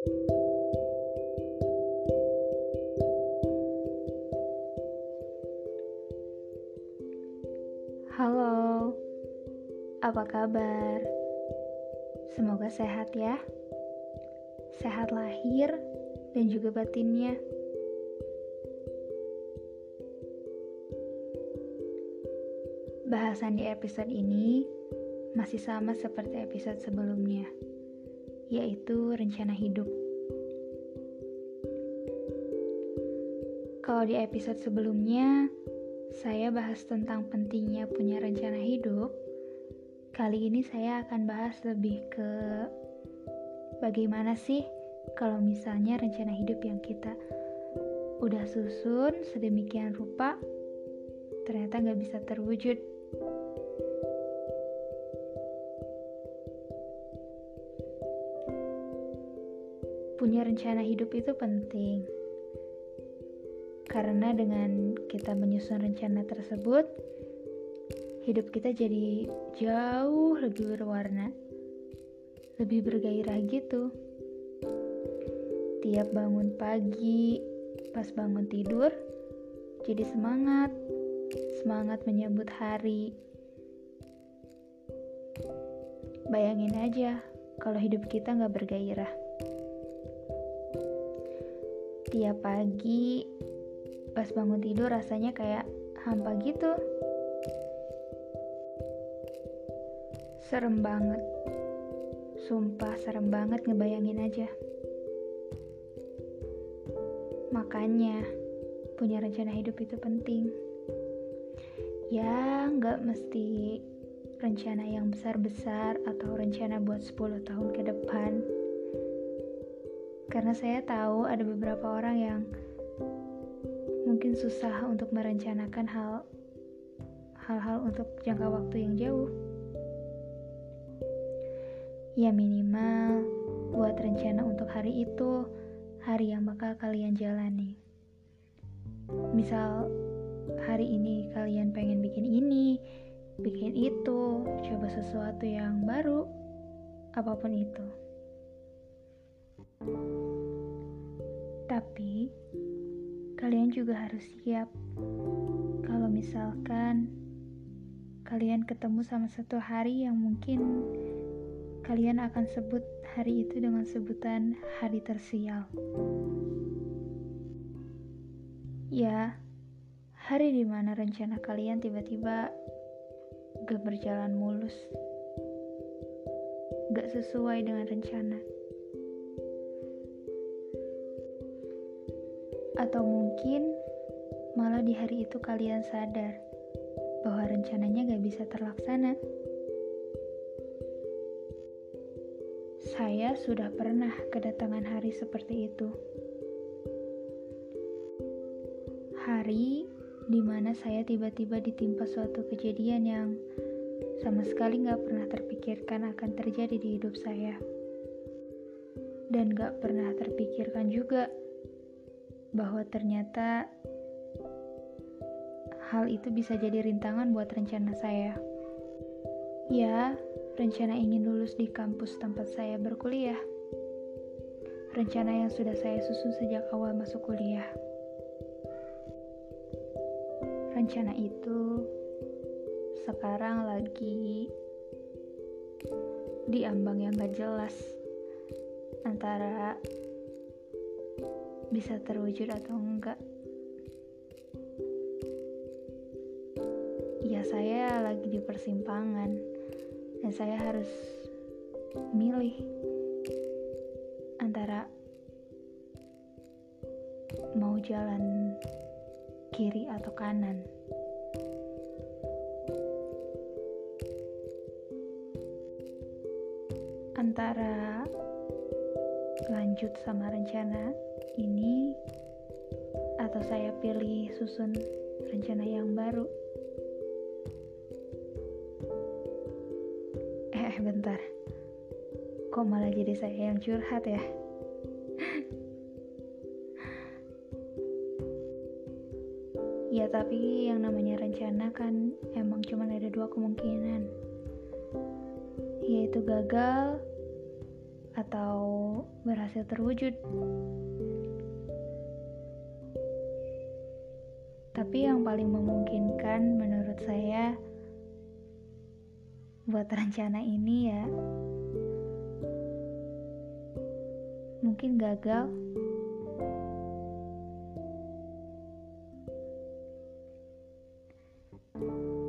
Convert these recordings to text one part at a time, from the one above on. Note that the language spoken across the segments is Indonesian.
Halo, apa kabar? Semoga sehat ya. Sehat lahir dan juga batinnya. Bahasan di episode ini masih sama seperti episode sebelumnya, yaitu rencana hidup. Kalau di episode sebelumnya, saya bahas tentang pentingnya punya rencana hidup. Kali ini saya akan bahas lebih ke bagaimana sih kalau misalnya rencana hidup yang kita udah susun sedemikian rupa ternyata nggak bisa terwujud. Punya rencana hidup itu penting karena dengan kita menyusun rencana tersebut, hidup kita jadi jauh lebih berwarna, lebih bergairah gitu. Tiap bangun pagi, pas bangun tidur, jadi semangat, semangat menyambut hari. Bayangin aja kalau hidup kita nggak bergairah. Tiap pagi pas bangun tidur rasanya kayak hampa gitu. Serem banget. Sumpah serem banget ngebayangin aja. Makanya, punya rencana hidup itu penting. Ya, nggak mesti rencana yang besar-besar atau rencana buat 10 tahun ke depan. Karena saya tahu ada beberapa orang yang mungkin susah untuk merencanakan hal hal-hal untuk jangka waktu yang jauh. Ya minimal buat rencana untuk hari itu, hari yang bakal kalian jalani. Misal hari ini kalian pengen bikin ini, bikin itu, coba sesuatu yang baru, apa pun itu. Tapi kalian juga harus siap kalau misalkan kalian ketemu sama satu hari yang mungkin kalian akan sebut hari itu dengan sebutan hari tersial. Ya, hari di mana rencana kalian tiba-tiba gak berjalan mulus, gak sesuai dengan rencana. Atau mungkin malah di hari itu kalian sadar bahwa rencananya gak bisa terlaksana. Saya sudah pernah kedatangan hari seperti itu. Hari di mana saya tiba-tiba ditimpa suatu kejadian yang sama sekali gak pernah terpikirkan akan terjadi di hidup saya. Dan gak pernah terpikirkan juga bahwa ternyata hal itu bisa jadi rintangan buat rencana saya. Ya, rencana ingin lulus di kampus tempat saya berkuliah. Rencana yang sudah saya susun sejak awal masuk kuliah. Rencana itu sekarang lagi di ambang yang gak jelas antara bisa terwujud atau enggak. Ya saya lagi di persimpangan dan saya harus milih antara mau jalan kiri atau kanan. Antara lanjut sama rencana ini atau saya pilih susun rencana yang baru? Eh, bentar. Kok malah jadi saya yang curhat ya? Ya tapi yang namanya rencana kan emang cuma ada dua kemungkinan. Yaitu gagal atau berhasil terwujud. Tapi yang paling memungkinkan menurut saya buat rencana ini ya mungkin gagal.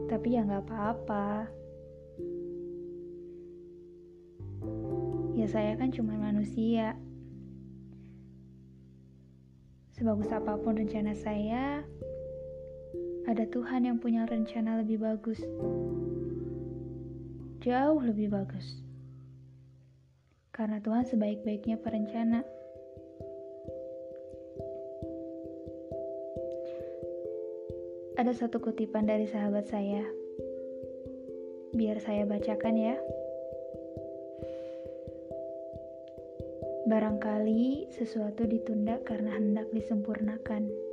Tapi ya nggak apa-apa. Ya saya kan cuma manusia. Sebagus apa pun rencana saya ada Tuhan yang punya rencana lebih bagus jauh lebih bagus karena Tuhan sebaik-baiknya perencana Ada satu kutipan dari sahabat saya. Biar saya bacakan ya. Barangkali sesuatu ditunda karena hendak disempurnakan.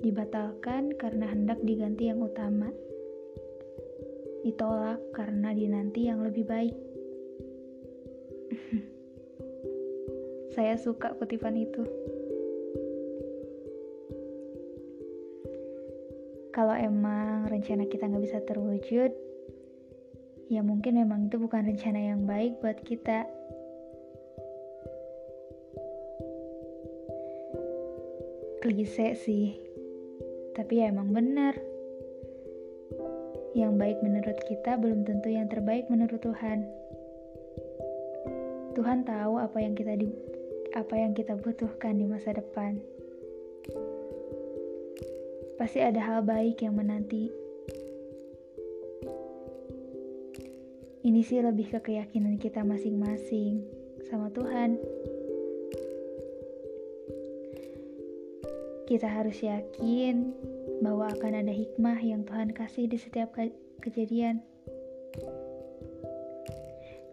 Dibatalkan karena hendak diganti yang utama. Ditolak karena dinanti yang lebih baik. saya suka kutipan itu. kalau emang rencana kita nggak bisa terwujud, ya mungkin memang itu bukan rencana yang baik buat kita. Klise sih, tapi ya emang benar. Yang baik menurut kita belum tentu yang terbaik menurut Tuhan. Tuhan tahu apa yang kita di, apa yang kita butuhkan di masa depan pasti ada hal baik yang menanti. Ini sih lebih ke keyakinan kita masing-masing sama Tuhan. Kita harus yakin bahwa akan ada hikmah yang Tuhan kasih di setiap ke kejadian.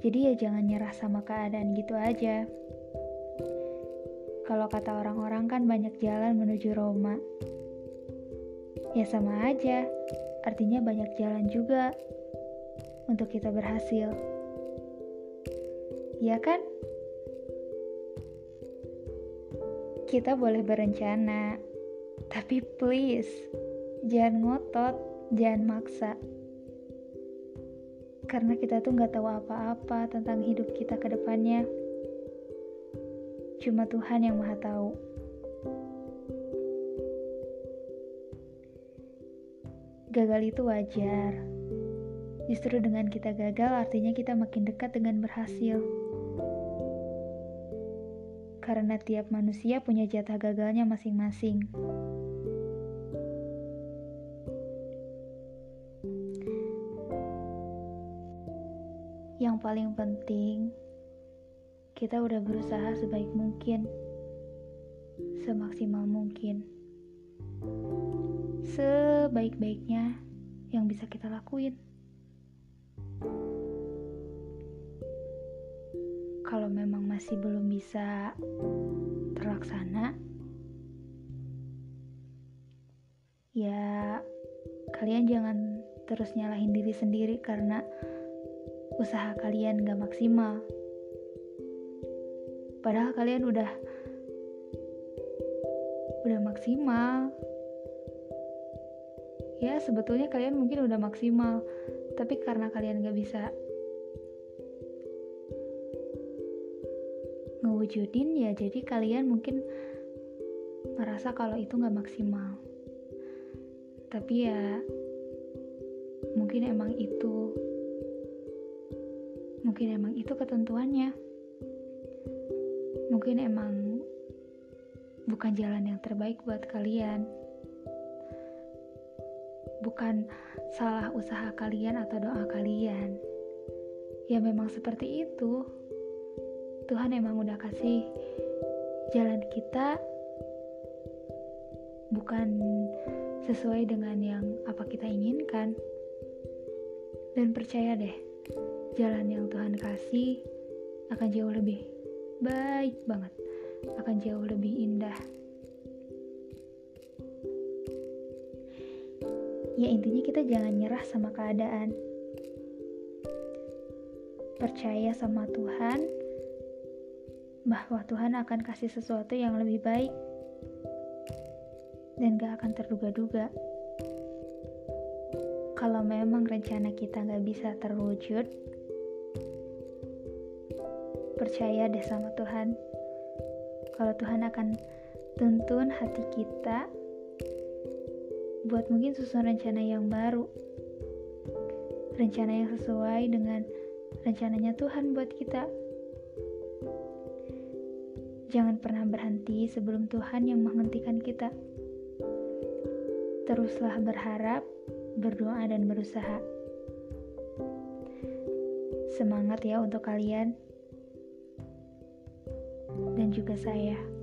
Jadi ya jangan nyerah sama keadaan gitu aja. Kalau kata orang-orang kan banyak jalan menuju Roma. Ya sama aja, artinya banyak jalan juga untuk kita berhasil. Ya kan? Kita boleh berencana, tapi please jangan ngotot, jangan maksa. Karena kita tuh nggak tahu apa-apa tentang hidup kita ke depannya. Cuma Tuhan yang Maha Tahu. Gagal itu wajar. Justru dengan kita gagal, artinya kita makin dekat dengan berhasil. Karena tiap manusia punya jatah gagalnya masing-masing. Paling penting, kita udah berusaha sebaik mungkin, semaksimal mungkin sebaik-baiknya yang bisa kita lakuin. Kalau memang masih belum bisa terlaksana, ya kalian jangan terus nyalahin diri sendiri karena usaha kalian gak maksimal. Padahal kalian udah udah maksimal, ya sebetulnya kalian mungkin udah maksimal tapi karena kalian gak bisa ngewujudin ya jadi kalian mungkin merasa kalau itu gak maksimal tapi ya mungkin emang itu mungkin emang itu ketentuannya mungkin emang bukan jalan yang terbaik buat kalian bukan salah usaha kalian atau doa kalian. Ya memang seperti itu. Tuhan emang udah kasih jalan kita bukan sesuai dengan yang apa kita inginkan. Dan percaya deh, jalan yang Tuhan kasih akan jauh lebih baik banget, akan jauh lebih indah. ya intinya kita jangan nyerah sama keadaan percaya sama Tuhan bahwa Tuhan akan kasih sesuatu yang lebih baik dan gak akan terduga-duga. Kalau memang rencana kita gak bisa terwujud, percaya deh sama Tuhan. Kalau Tuhan akan tuntun hati kita buat mungkin susun rencana yang baru. Rencana yang sesuai dengan rencananya Tuhan buat kita. Jangan pernah berhenti sebelum Tuhan yang menghentikan kita. Teruslah berharap, berdoa, dan berusaha. Semangat ya untuk kalian dan juga saya.